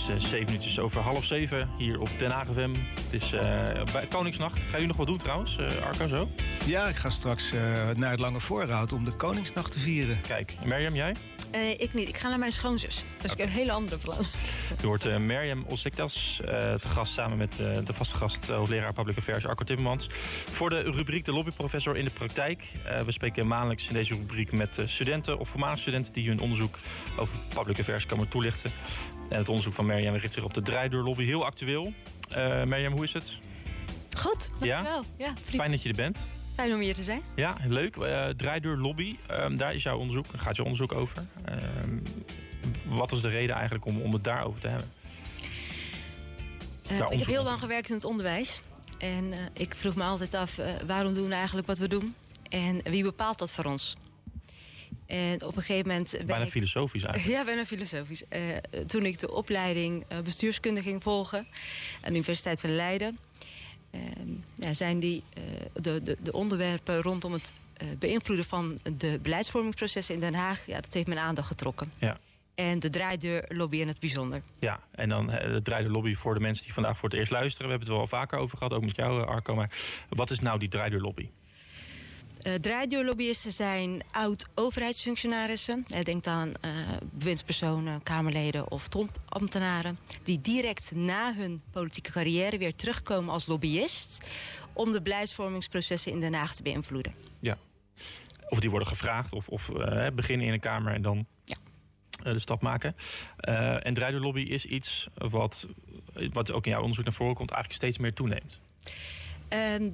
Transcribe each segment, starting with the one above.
is uh, zeven minuutjes over half zeven hier op Den Haag FM. Het is uh, bij Koningsnacht. Ga je nog wat doen trouwens, uh, Arco, zo? Ja, ik ga straks naar het Lange Voorhout om de Koningsnacht te vieren. Kijk, Mirjam, jij? ik niet. Ik ga naar mijn schoonzus. Dus okay. ik heb een hele andere plannen. Er wordt uh, Mirjam Osiktas te gast samen met de vaste gast hoogleraar Public Affairs Arco Timmermans. Voor de rubriek De Lobbyprofessor in de Praktijk. we spreken maandelijks in deze rubriek met studenten of voormalige studenten... die hun onderzoek over public affairs komen toelichten. En het onderzoek van Mirjam richt zich op de draaideurlobby. Heel actueel. Uh, Mirjam, hoe is het? Goed, dankjewel. Ja? ja Fijn dat je er bent. Fijn om hier te zijn. Ja, leuk. Uh, draaideurlobby, um, daar is jouw onderzoek, gaat je onderzoek over. Uh, wat was de reden eigenlijk om, om het daarover te hebben? Uh, ik heb heel lang gewerkt in het onderwijs. En ik vroeg me altijd af, waarom doen we eigenlijk wat we doen? En wie bepaalt dat voor ons? En op een gegeven moment... Bijna ik, filosofisch eigenlijk. Ja, bijna filosofisch. Uh, toen ik de opleiding uh, bestuurskunde ging volgen... aan de Universiteit van Leiden... Uh, ja, zijn die, de, de, de, onderwerpen rondom het beïnvloeden van de beleidsvormingsprocessen in Den Haag... Ja, dat heeft mijn aandacht getrokken. Ja. En de draaideurlobby in het bijzonder. Ja, en dan de draaideurlobby voor de mensen die vandaag voor het eerst luisteren. We hebben het wel vaker over gehad, ook met jou Arco. Maar wat is nou die draaideurlobby? Uh, draaideurlobbyisten zijn oud-overheidsfunctionarissen. denk aan uh, bewindspersonen, Kamerleden of topambtenaren... die direct na hun politieke carrière weer terugkomen als lobbyist... om de beleidsvormingsprocessen in Den Haag te beïnvloeden. Ja, of die worden gevraagd of, of uh, beginnen in een Kamer en dan... Ja de stap maken. Uh, en draaideurlobby is iets wat, wat ook in jouw onderzoek naar voren komt, eigenlijk steeds meer toeneemt. Uh,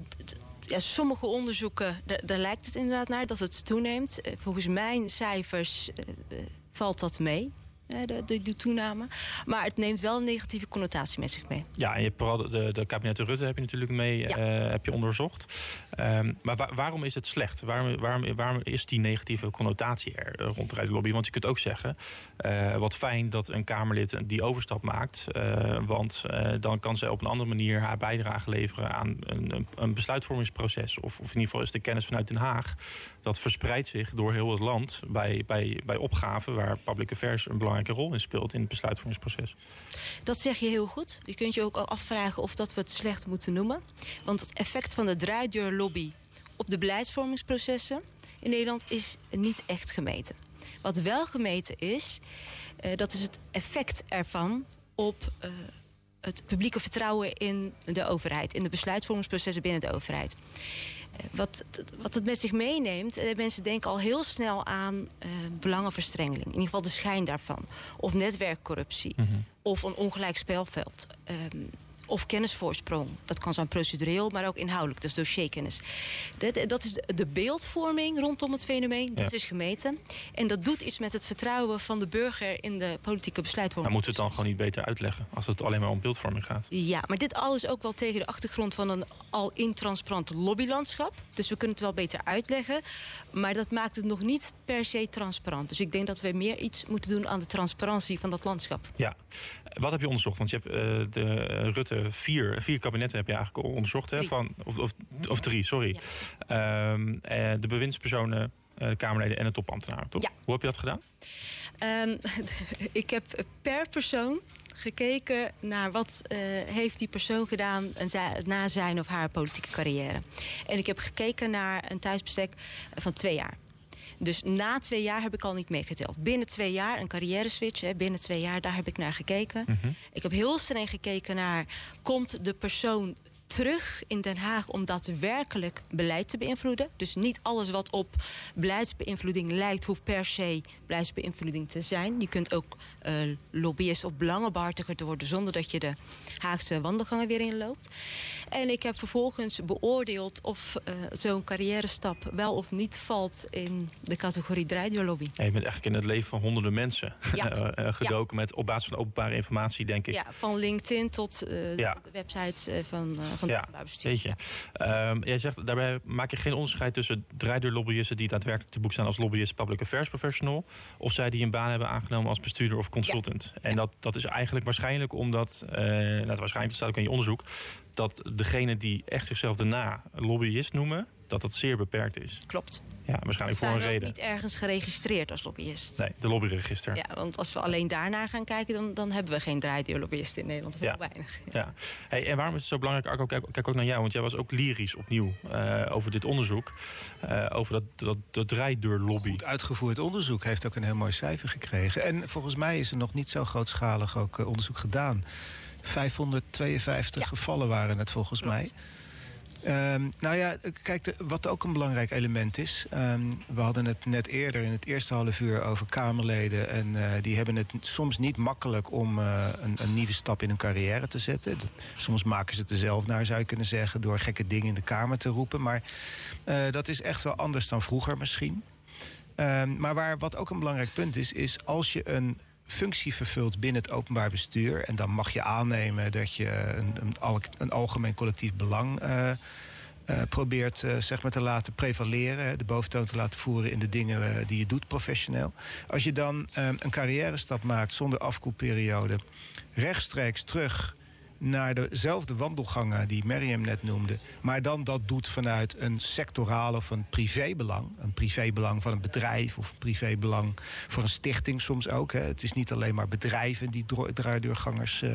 ja, sommige onderzoeken, daar, lijkt het inderdaad naar dat het toeneemt. Eh, volgens mijn cijfers uh, valt dat mee de, de, de, toename. Maar het neemt wel een negatieve connotatie met zich mee. Ja, en je hebt vooral de, de kabinetten Rutte heb je natuurlijk mee ja. uh, heb je onderzocht. Um, maar wa waarom is het slecht? Waarom, waarom, waarom is die negatieve connotatie er rond de lobby? Want je kunt ook zeggen, uh, wat fijn dat een Kamerlid die overstap maakt. Uh, want dan kan ze op een andere manier haar bijdrage leveren aan een, een besluitvormingsproces. Of, of in ieder geval is de kennis vanuit Den Haag. Dat verspreidt zich door heel het land bij, bij, bij opgaven waar public affairs een belangrijk belangrijke rol in speelt in het besluitvormingsproces. Dat zeg je heel goed. Je kunt je ook afvragen of dat we het slecht moeten noemen. Want het effect van de draaideurlobby op de beleidsvormingsprocessen in Nederland is niet echt gemeten. Wat wel gemeten is, uh, dat is het effect ervan op uh, het publieke vertrouwen in de overheid, in de besluitvormingsprocessen binnen de overheid. Wat, wat het met zich meeneemt, eh, mensen denken al heel snel aan uh, belangenverstrengeling. In ieder geval de schijn daarvan. Of netwerkcorruptie. Mm -hmm. Of een ongelijk speelveld. Um, of kennisvoorsprong. Dat kan zijn procedureel, maar ook inhoudelijk. Dus dossierkennis. Dat, dat is de beeldvorming rondom het fenomeen. Dat is gemeten. En dat doet iets met het vertrouwen van de burger in de politieke besluitvorming. Maar moeten we het dan gewoon niet beter uitleggen? Als het alleen maar om beeldvorming gaat. Ja, maar dit alles ook wel tegen de achtergrond van een al intransparant lobbylandschap. Dus we kunnen het wel beter uitleggen. Maar dat maakt het nog niet per se transparant. Dus ik denk dat we meer iets moeten doen aan de transparantie van dat landschap. Ja. Wat heb je onderzocht? Want je hebt uh, de Rutte vier, vier kabinetten heb je eigenlijk onderzocht. Hè, van, of, of, of drie, sorry. Ja. Um, de bewindspersonen, eh, de Kamerleden en de topambtenaren. Toch? Ja. Hoe heb je dat gedaan? Um, ik heb per persoon gekeken naar wat uh, heeft die persoon gedaan na zijn of haar politieke carrière. En ik heb gekeken naar een thuisbestek van twee jaar. Dus na twee jaar heb ik al niet meegeteld. Binnen twee jaar, een carrière switch, hè, binnen twee jaar, daar heb ik naar gekeken. Mm -hmm. Ik heb heel streng gekeken naar, komt de persoon terug in Den Haag om daadwerkelijk beleid te beïnvloeden. Dus niet alles wat op beleidsbeïnvloeding lijkt... hoeft per se beleidsbeïnvloeding te zijn. Je kunt ook uh, lobbyist of belangenbehartiger worden... zonder dat je de Haagse wandelgangen weer inloopt. En ik heb vervolgens beoordeeld of uh, zo'n carrière stap... wel of niet valt in de categorie draaideurlobby. Ja, je bent eigenlijk in het leven van honderden mensen ja. uh, gedoken... Ja. met op basis van openbare informatie, denk ik. Ja, van LinkedIn tot de websites van van ja, weet je. Um, jij zegt, daarbij maak je geen onderscheid tussen draaideurlobbyisten... die daadwerkelijk te boek staan als lobbyist public affairs professional... of zij die een baan hebben aangenomen als bestuurder of consultant. Ja. En ja. Dat, dat is eigenlijk waarschijnlijk omdat... Uh, nou, waarschijnlijk staat ook in je onderzoek... dat degene die echt zichzelf daarna lobbyist noemen... dat dat zeer beperkt is. Klopt. Ja, waarschijnlijk voor een ook reden. niet ergens geregistreerd als lobbyist. Nee, de lobbyregister. Ja, want als we alleen daarnaar gaan kijken, dan, dan hebben we geen draaideurlobbyisten in Nederland. Of Ja. weinig. Ja. Hey, en waarom is het zo belangrijk, Arco, kijk, kijk ook naar jou, want jij was ook lyrisch opnieuw eh, over dit onderzoek. eh, over dat, dat, dat draaideurlobby. Goed uitgevoerd onderzoek heeft ook een heel mooi cijfer gekregen. En volgens mij is er nog niet zo grootschalig ook eh, onderzoek gedaan. 552 Ja. gevallen waren het volgens Klopt. mij. Ehm, nou ja, kijk, wat ook een belangrijk element is. ehm, we hadden het net eerder in het eerste half uur over Kamerleden. En eh, die hebben het soms niet makkelijk om eh, een, een nieuwe stap in hun carrière te zetten. Soms maken ze het er zelf naar, zou je kunnen zeggen, door gekke dingen in de Kamer te roepen. Maar eh, dat is echt wel anders dan vroeger misschien. Ehm, maar waar, wat ook een belangrijk punt is, is als je een functie vervult binnen het openbaar bestuur... en dan mag je aannemen dat je een, een, al- een algemeen collectief belang... eh, eh, probeert eh, zeg maar te laten prevaleren, de boventoon te laten voeren in de dingen die je doet professioneel. Als je dan een carrière stap maakt zonder afkoelperiode, rechtstreeks terug naar dezelfde wandelgangen die Merriam net noemde, maar dan dat doet vanuit een sectoraal of een privébelang, een privébelang van een bedrijf of een privébelang voor een stichting soms ook. Hè. Het is niet alleen maar bedrijven die draaideurgangers eh,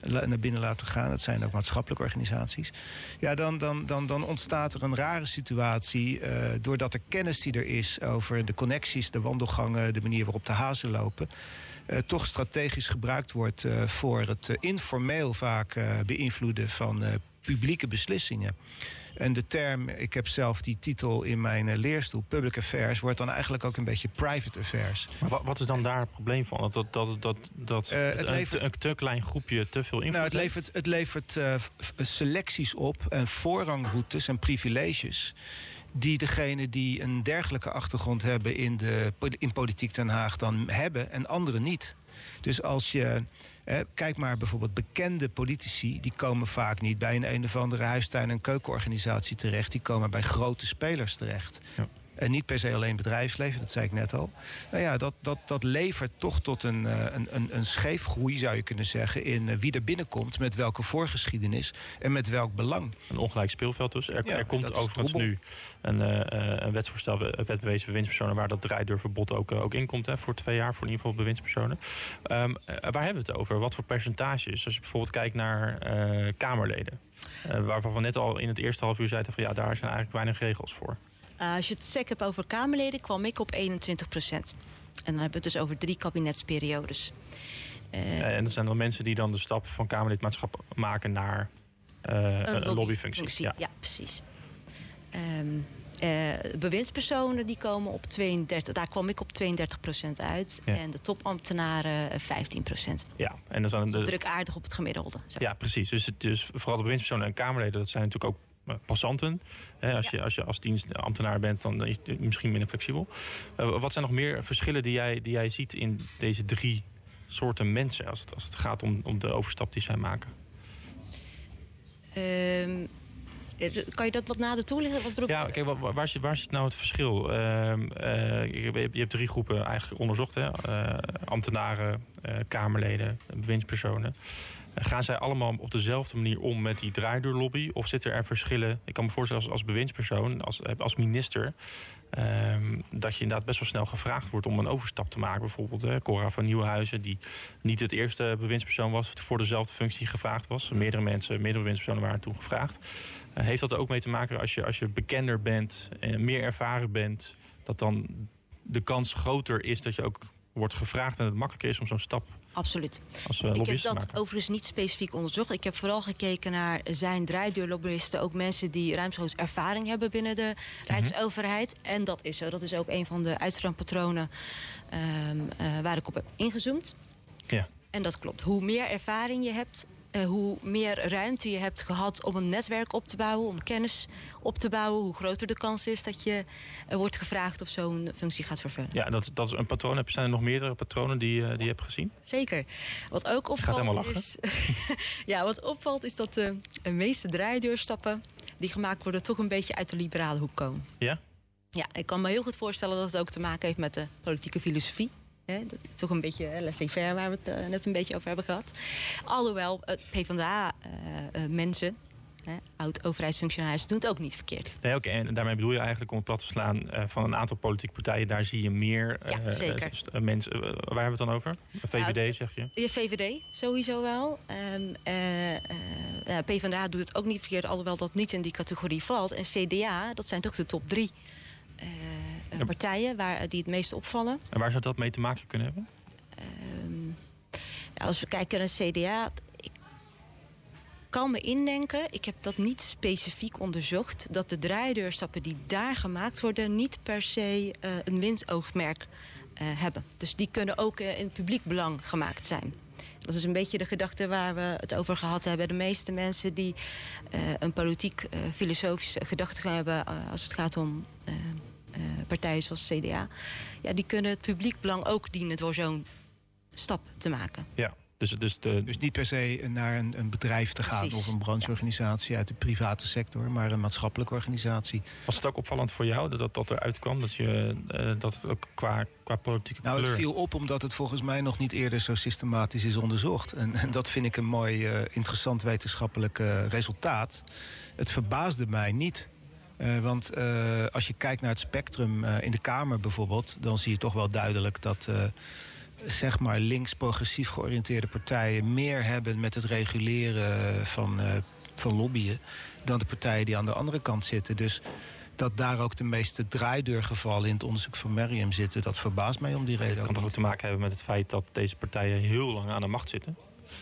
naar binnen laten gaan. Het zijn ook maatschappelijke organisaties. Ja, dan, dan, dan, dan ontstaat er een rare situatie. eh, doordat de kennis die er is over de connecties, de wandelgangen, de manier waarop de hazen lopen. eh, toch strategisch gebruikt wordt voor het informeel vaak eh, beïnvloeden van eh, publieke beslissingen. En de term, ik heb zelf die titel in mijn eh, leerstoel, public affairs, wordt dan eigenlijk ook een beetje private affairs. Maar wat, wat is dan daar het probleem van? Dat, dat, dat, dat, dat Eh, het een, levert- te, een te klein groepje te veel invloed Nou, het levert, het levert selecties op en voorrangroutes en privileges. Die degene die een dergelijke achtergrond hebben in, de, in politiek Den Haag dan hebben en anderen niet. Dus als je. Kijk maar bijvoorbeeld bekende politici, die komen vaak niet bij een een of andere huistuin- en keukenorganisatie terecht. Die komen bij grote spelers terecht. Ja. En niet per se alleen bedrijfsleven, dat zei ik net al. Nou ja, dat, dat, dat levert toch tot een, eh, een, een, een scheefgroei, zou je kunnen zeggen... in eh, wie er binnenkomt, met welke voorgeschiedenis en met welk belang. Een ongelijk speelveld dus. Er, Ja, er komt overigens nu een, eh, een wetsvoorstel, een wet bewezen bewindspersonen... waar dat draaideurverbod ook, ook in komt hè, voor twee jaar, voor in ieder geval bewindspersonen. Ehm, eh, waar hebben we het over? Wat voor percentages? Als je bijvoorbeeld kijkt naar Kamerleden... waarvan we net al in het eerste half uur zeiden van ja, daar zijn eigenlijk weinig regels voor. Uh, als je het sec hebt over Kamerleden, kwam ik op 21 procent. En dan hebben we het dus over drie kabinetsperiodes. Uh, Eh, en dat zijn dan mensen die dan de stap van Kamerlidmaatschap maken naar uh, een, een lobbyfunctie. Functie, ja. ja. precies. Um, uh, bewindspersonen die komen op 32, daar kwam ik op 32 procent uit. Ja. En de topambtenaren 15 procent. Ja, en dat zijn de... druk aardig op het gemiddelde. Zo. Ja, precies. Dus, dus vooral de bewindspersonen en Kamerleden, dat zijn natuurlijk ook passanten. Hè, als, ja. je, als je als dienstambtenaar bent, dan is het misschien minder flexibel. Uh, wat zijn nog meer verschillen die jij, die jij ziet in deze drie soorten mensen... als het, als het gaat om, om de overstap die zij maken? Um, kan je dat wat nader toelichten? Wat bedoel... Ja, kijk, waar, waar, zit, waar zit nou het verschil? Uh, uh, je, hebt drie groepen eigenlijk onderzocht. Hè? Ambtenaren, Kamerleden, bewindspersonen. Gaan zij allemaal op dezelfde manier om met die draaideurlobby? Of zitten er verschillen? Ik kan me voorstellen als, als bewindspersoon, als, als minister... Um, dat je inderdaad best wel snel gevraagd wordt om een overstap te maken. Bijvoorbeeld hè, Cora van Nieuwenhuizen, die niet het eerste bewindspersoon was... voor dezelfde functie gevraagd was. Meerdere mensen, meerdere bewindspersonen waren toen gevraagd. Uh, heeft dat er ook mee te maken als je, als je bekender bent en meer ervaren bent... dat dan de kans groter is dat je ook wordt gevraagd... en het makkelijker is om zo'n stap Absoluut. Als, uh, ik heb dat overigens niet specifiek onderzocht. Ik heb vooral gekeken naar zijn draaideurlobbyisten... ook mensen die ruimschoots ervaring hebben binnen de Rijksoverheid. Mm -hmm. En dat is zo. Dat is ook een van de uitstroompatronen um, uh, waar ik op heb ingezoomd. Ja. En dat klopt. Hoe meer ervaring je hebt... Uh, hoe meer ruimte je hebt gehad om een netwerk op te bouwen... om kennis op te bouwen... hoe groter de kans is dat je uh, wordt gevraagd... of zo'n functie gaat vervullen. Ja, dat, dat is een patroon. Zijn er nog meerdere patronen die, uh, die je hebt gezien? Zeker. Wat ook opvalt is... ja, wat opvalt is dat de meeste draaideurstappen... die gemaakt worden toch een beetje uit de liberale hoek komen. Ja? Ja, ik kan me heel goed voorstellen dat het ook te maken heeft met de politieke filosofie. He, dat is toch een beetje laissez-faire waar we het uh, net een beetje over hebben gehad. Alhoewel uh, PvdA-mensen, uh, Oud-overheidsfunctionarissen doen het ook niet verkeerd. Nee, oké. En daarmee bedoel je eigenlijk om het plat te slaan uh, van een aantal politieke partijen. Daar zie je meer ja, zeker. mensen. waar hebben we het dan over? VVD, nou, zeg je? Ja, VVD sowieso wel. Um, PvdA doet het ook niet verkeerd, alhoewel dat niet in die categorie valt. En CDA, dat zijn toch de top drie partijen waar, die het meest opvallen. En waar zou dat mee te maken kunnen hebben? Um, als we kijken naar CDA, ik kan me indenken, ik heb dat niet specifiek onderzocht, dat de draaideurstappen die daar gemaakt worden niet per se uh, een winstoogmerk uh, hebben. Dus die kunnen ook uh, in publiek belang gemaakt zijn. Dat is een beetje de gedachte waar we het over gehad hebben. De meeste mensen die een politiek-filosofische gedachte hebben als het gaat om partijen zoals CDA, ja, die kunnen het publiek belang ook dienen door zo'n stap te maken. Ja. Dus, dus, de... dus niet per se naar een, een bedrijf te gaan of een brancheorganisatie uit de private sector, maar een maatschappelijke organisatie. Was het ook opvallend voor jou dat dat, dat eruit kwam? Dat, je, uh, dat het ook qua, qua politieke nou, kleur... het viel op omdat het volgens mij nog niet eerder zo systematisch is onderzocht. En, en dat vind ik een mooi, uh, interessant wetenschappelijk uh, resultaat. Het verbaasde mij niet. Uh, want uh, als je kijkt naar het spectrum uh, in de Kamer bijvoorbeeld... dan zie je toch wel duidelijk dat zeg maar links-progressief georiënteerde partijen... meer hebben met het reguleren van, van lobbyen... dan de partijen die aan de andere kant zitten. Dus dat daar ook de meeste draaideurgevallen in het onderzoek van Merriam zitten... dat verbaast mij om die reden. Dat kan toch ook te maken hebben met het feit dat deze partijen heel lang aan de macht zitten?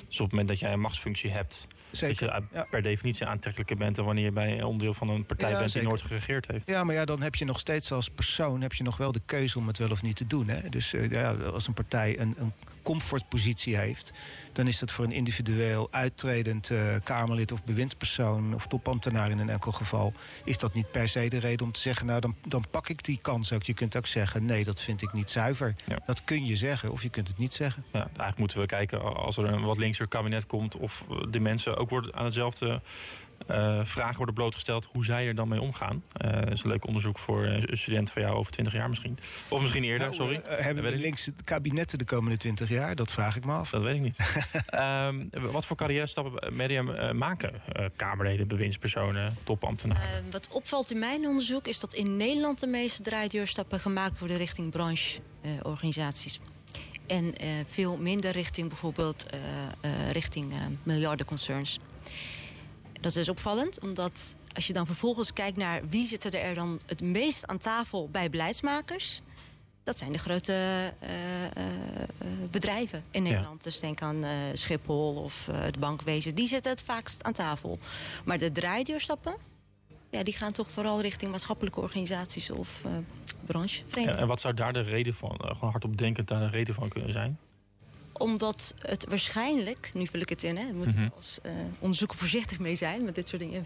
Dus op het moment dat jij een machtsfunctie hebt... Zeker, dat je per definitie aantrekkelijker bent... dan wanneer je bij onderdeel van een partij ja, bent zeker. die nooit geregeerd heeft. Ja, maar ja, dan heb je nog steeds als persoon... heb je nog wel de keuze om het wel of niet te doen. Hè? Dus uh, ja, als een partij een, een comfortpositie heeft... dan is dat voor een individueel uittredend uh, Kamerlid of bewindspersoon... of topambtenaar in een enkel geval... is dat niet per se de reden om te zeggen... nou, dan, dan pak ik die kans ook. Je kunt ook zeggen, nee, dat vind ik niet zuiver. Ja. Dat kun je zeggen, of je kunt het niet zeggen. Ja, eigenlijk moeten we kijken als er een wat linkser kabinet komt... of de mensen ook worden aan hetzelfde uh, vragen worden blootgesteld... hoe zij er dan mee omgaan. Uh, dat is een leuk onderzoek voor een student van jou over 20 jaar misschien. Of misschien eerder, nou, sorry. Uh, hebben we linkse kabinetten de komende 20 jaar? Dat vraag ik me af. Dat weet ik niet. um, wat voor carrière stappen media maken? Kamerleden, bewindspersonen, topambtenaren? wat opvalt in mijn onderzoek is dat in Nederland... de meeste draaideurstappen gemaakt worden richting brancheorganisaties. En uh, veel minder richting bijvoorbeeld uh, uh, richting miljardenconcerns. Dat is opvallend, omdat als je dan vervolgens kijkt naar wie zitten er dan het meest aan tafel bij beleidsmakers. Dat zijn de grote bedrijven in Nederland. Ja. Dus denk aan Schiphol of het bankwezen. Die zitten het vaakst aan tafel. Maar de draaideurstappen, ja, die gaan toch vooral richting maatschappelijke organisaties of uh, branche. Ja, en wat zou daar de reden van, uh, gewoon hardop denkend, daar de reden van kunnen zijn? Omdat het waarschijnlijk, nu vul ik het in, hè, we moeten mm -hmm. als uh, onderzoeker voorzichtig mee zijn met dit soort dingen.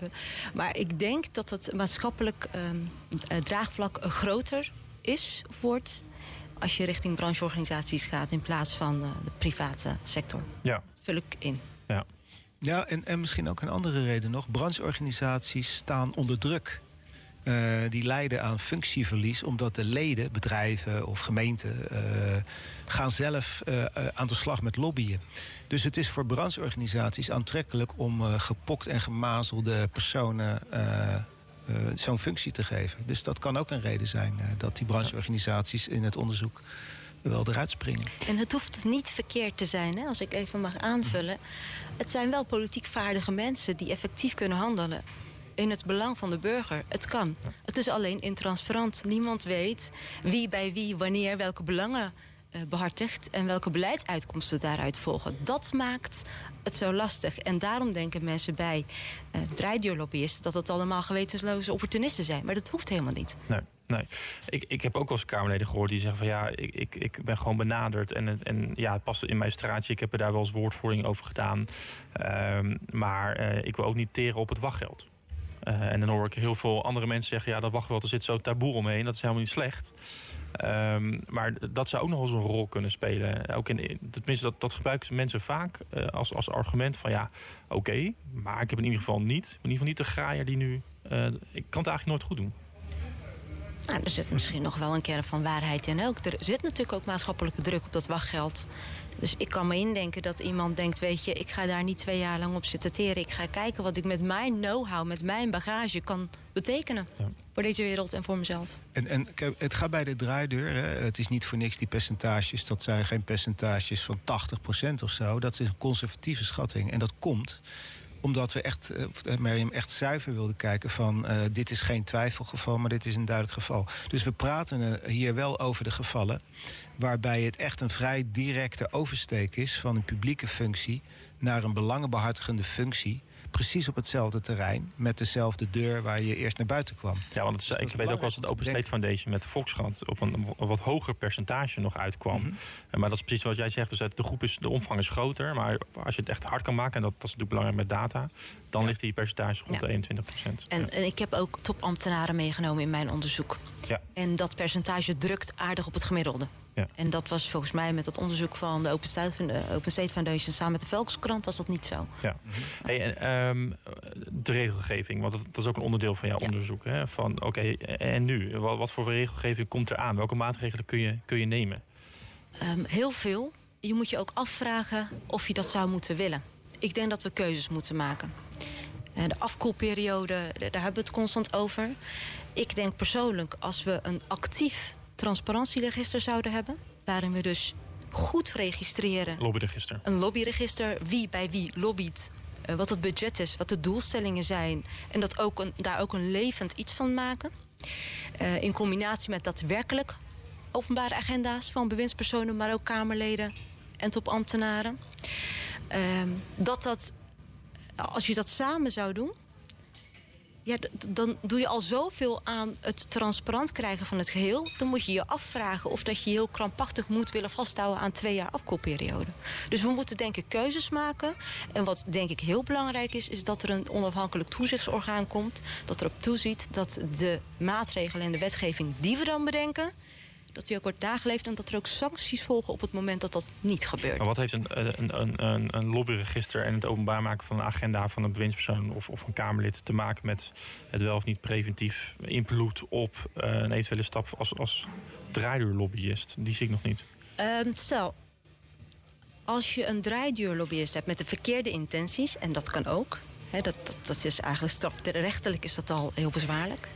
Maar ik denk dat het maatschappelijk um, draagvlak groter is, wordt, als je richting brancheorganisaties gaat in plaats van de private sector. Ja. Dat vul ik in. Ja. Ja, en, en misschien ook een andere reden nog. Brancheorganisaties staan onder druk. Uh, die lijden aan functieverlies omdat de leden, bedrijven of gemeenten... Uh, gaan zelf uh, aan de slag met lobbyen. Dus het is voor brancheorganisaties aantrekkelijk om gepokt en gemazelde personen... zo'n functie te geven. Dus dat kan ook een reden zijn dat die brancheorganisaties in het onderzoek wel eruit springen. En het hoeft niet verkeerd te zijn, hè, als ik even mag aanvullen. Het zijn wel politiek vaardige mensen die effectief kunnen handelen in het belang van de burger. Het kan. Het is alleen intransparant. Niemand weet wie bij wie, wanneer, welke belangen uh, behartigt... en welke beleidsuitkomsten daaruit volgen. Dat maakt het zo lastig. En daarom denken mensen bij uh, draaideurlobbyisten... dat het allemaal gewetensloze opportunisten zijn. Maar dat hoeft helemaal niet. Nee. Nee, ik, ik heb ook wel eens Kamerleden gehoord die zeggen van ja, ik, ik, ik ben gewoon benaderd en, en ja, het past in mijn straatje. Ik heb er daar wel eens woordvoering over gedaan. Um, maar uh, ik wil ook niet teren op het wachtgeld. Uh, en dan hoor ik heel veel andere mensen zeggen ja, dat wachtgeld, er zit zo taboe omheen. Dat is helemaal niet slecht. Um, maar dat zou ook nog eens een rol kunnen spelen. Ook in, tenminste, dat, dat gebruiken mensen vaak uh, als, als argument van ja, oké, maar ik heb in ieder geval niet, in ieder geval niet de graaier die nu, ik kan het eigenlijk nooit goed doen. Nou, er zit misschien nog wel een kern van waarheid in ook. Er zit natuurlijk ook maatschappelijke druk op dat wachtgeld. Dus ik kan me indenken dat iemand denkt: Weet je, ik ga daar niet twee jaar lang op zitten teren. Ik ga kijken wat ik met mijn know-how, met mijn bagage kan betekenen. Voor deze wereld en voor mezelf. En, en het gaat bij de draaideur. Hè. Het is niet voor niks die percentages. Dat zijn geen percentages van 80% of zo. Dat is een conservatieve schatting. En dat komt omdat we echt, uh, Miriam, echt zuiver wilden kijken van... Uh, dit is geen twijfelgeval, maar dit is een duidelijk geval. Dus we praten hier wel over de gevallen... waarbij het echt een vrij directe oversteek is... van een publieke functie naar een belangenbehartigende functie precies op hetzelfde terrein. Met dezelfde deur waar je eerst naar buiten kwam. Ja, want het, ik weet ook wel dat Open State Foundation met de Volkskrant op een, wat hoger percentage nog uitkwam. Mm Maar dat is precies wat jij zegt. Dus de groep is, de omvang is groter. Maar als je het echt hard kan maken, en dat, dat is natuurlijk belangrijk met data, dan ligt die percentage rond de 21 procent. En, en, ik heb ook topambtenaren meegenomen in mijn onderzoek. Ja. En dat percentage drukt aardig op het gemiddelde. Ja. En dat was volgens mij met het onderzoek van de Open State, Open State Foundation samen met de Volkskrant was dat niet zo. Ja. Hey, en, um, de regelgeving, want dat, dat, is ook een onderdeel van jouw onderzoek. Hè? Van oké, en nu? Wat, wat, voor regelgeving komt er aan? Welke maatregelen kun je, kun je nemen? Um, heel veel. Je moet je ook afvragen of je dat zou moeten willen. Ik denk dat we keuzes moeten maken. De afkoelperiode, daar hebben we het constant over. Ik denk persoonlijk, als we een actief transparantieregister zouden hebben... waarin we dus goed registreren... Lobbyregister. Een lobbyregister, wie bij wie lobbyt... Uh, wat het budget is, wat de doelstellingen zijn... en dat ook een, daar ook een levend iets van maken. Uh, in combinatie met daadwerkelijk openbare agenda's... van bewindspersonen, maar ook Kamerleden en topambtenaren. Uh, dat dat, als je dat samen zou doen ja, dan doe je al zoveel aan het transparant krijgen van het geheel. Dan moet je je afvragen of dat je heel krampachtig moet willen vasthouden aan twee jaar afkoelperiode. Dus we moeten denk ik keuzes maken. En wat denk ik heel belangrijk is, is dat er een onafhankelijk toezichtsorgaan komt. Dat erop toeziet dat de maatregelen en de wetgeving die we dan bedenken dat die ook wordt nageleefd... en dat er ook sancties volgen op het moment dat dat niet gebeurt. Maar wat heeft een, een, een, een lobbyregister en het openbaar maken van een agenda... van een bewindspersoon of, of een Kamerlid te maken met het wel of niet preventief invloed op uh, een eventuele stap als, als draaiduurlobbyist? Die zie ik nog niet. Um, stel, als je een draaiduurlobbyist hebt met de verkeerde intenties... en dat kan ook, dat, dat, dat is eigenlijk strafrechtelijk is dat al heel bezwaarlijk...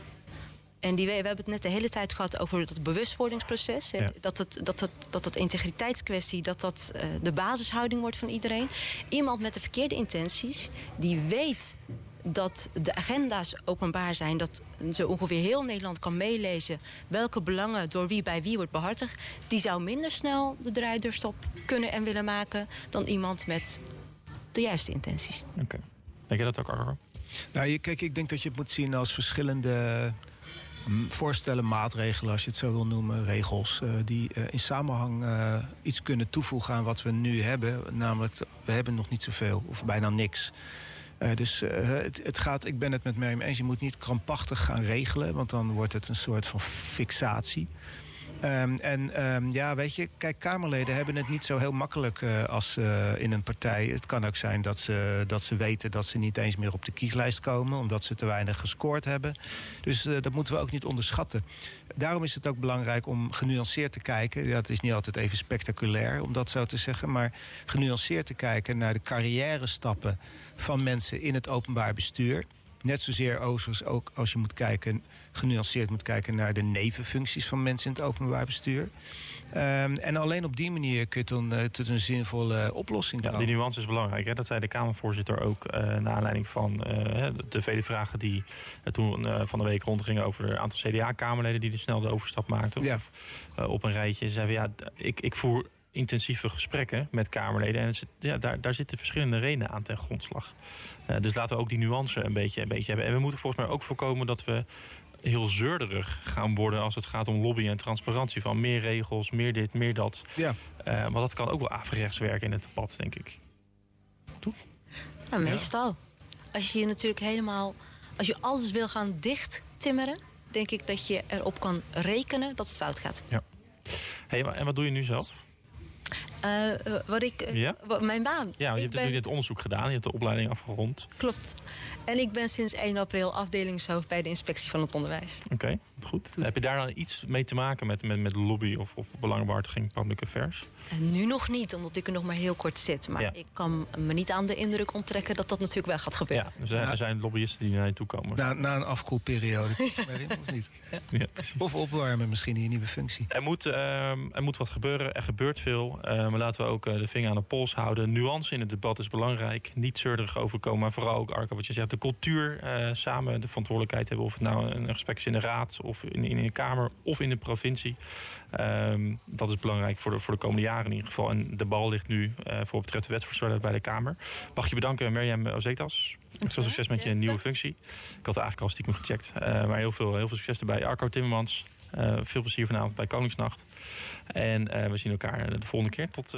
En die, we hebben het net de hele tijd gehad over het bewustwordingsproces. Dat, het, dat, het, dat het integriteitskwestie, dat dat uh, de basishouding wordt van iedereen. Iemand met de verkeerde intenties, die weet dat de agenda's openbaar zijn. Dat zo ongeveer heel Nederland kan meelezen welke belangen door wie bij wie wordt behartigd. Die zou minder snel de draaideurstop kunnen en willen maken dan iemand met de juiste intenties. Oké. Okay. Denk je dat ook, Arro? Nou, kijk, ik denk dat je het moet zien als verschillende voorstellen, maatregelen, als je het zo wil noemen, regels, uh, die uh, in samenhang uh, iets kunnen toevoegen aan wat we nu hebben. Namelijk, we hebben nog niet zoveel of bijna niks. dus het, het, gaat, ik ben het met mij eens, je moet niet krampachtig gaan regelen, want dan wordt het een soort van fixatie. Um, en um, ja, weet je, kijk, Kamerleden hebben het niet zo heel makkelijk uh, als uh, in een partij. Het kan ook zijn dat ze, dat ze weten dat ze niet eens meer op de kieslijst komen... omdat ze te weinig gescoord hebben. Dus uh, dat moeten we ook niet onderschatten. Daarom is het ook belangrijk om genuanceerd te kijken. Het is niet altijd even spectaculair, om dat zo te zeggen... maar genuanceerd te kijken naar de carrière stappen van mensen in het openbaar bestuur... Net zozeer overigens ook als je moet kijken, genuanceerd moet kijken naar de nevenfuncties van mensen in het openbaar bestuur. Um, en alleen op die manier kun je dan uh, tot een zinvolle oplossing komen. Ja, die nuance is belangrijk. Hè? Dat zei de Kamervoorzitter ook uh, naar aanleiding van uh, de vele vragen die toen van de week rondgingen over een aantal CDA-Kamerleden die er snel de overstap maakten. Ja. Of, op een rijtje. Zeiden ja, ik, ik voer intensieve gesprekken met Kamerleden. En ja, daar, daar zitten verschillende redenen aan ten grondslag. Uh, dus laten we ook die nuance een beetje, een beetje hebben. En we moeten volgens mij ook voorkomen dat we heel zeurderig gaan worden als het gaat om lobby en transparantie. Van meer regels, meer dit, meer dat. Ja. Uh, maar dat kan ook wel averechts werken in het debat, denk ik. Toch? Meestal. Als je je natuurlijk helemaal... Als je alles wil gaan dicht timmeren... denk ik dat je erop kan rekenen dat het fout gaat. Ja. Hey, en wat doe je nu zelf? Uh, wat ik, ja? wat, mijn baan. Ja, je hebt ben... dit onderzoek gedaan, je hebt de opleiding afgerond. Klopt. En ik ben sinds 1 april afdelingshoofd bij de inspectie van het onderwijs. Oké. Goed. Heb je daar dan iets mee te maken met, met, met lobby of, of belangenbehartiging, public affairs? En nu nog niet, omdat ik er nog maar heel kort zit. Maar ik kan me niet aan de indruk onttrekken dat dat natuurlijk wel gaat gebeuren. Ja, er zijn, er zijn lobbyisten die naar je toe komen. Na, na een afkoelperiode, of niet? Ja, of opwarmen misschien in je nieuwe functie. Er moet, uh, er moet wat gebeuren, er gebeurt veel. Uh, maar laten we ook uh, de vinger aan de pols houden. Nuance in het debat is belangrijk. Niet zeurderig overkomen, maar vooral ook, Arco, wat je zegt, de cultuur uh, samen de verantwoordelijkheid hebben. Of het nou een gesprek is in de raad, of in, in de Kamer, of in de provincie. Um, dat is belangrijk voor de, voor de komende jaren in ieder geval. En de bal ligt nu uh, voor betreft de wetsvoorstellen bij de Kamer. Mag je bedanken, Mirjam Ozetas. Veel succes met je nieuwe functie. Ik had eigenlijk al stiekem gecheckt. Uh, maar heel veel, heel veel succes erbij. Arco Timmermans, uh, veel plezier vanavond bij Koningsnacht. En we zien elkaar de volgende keer. Tot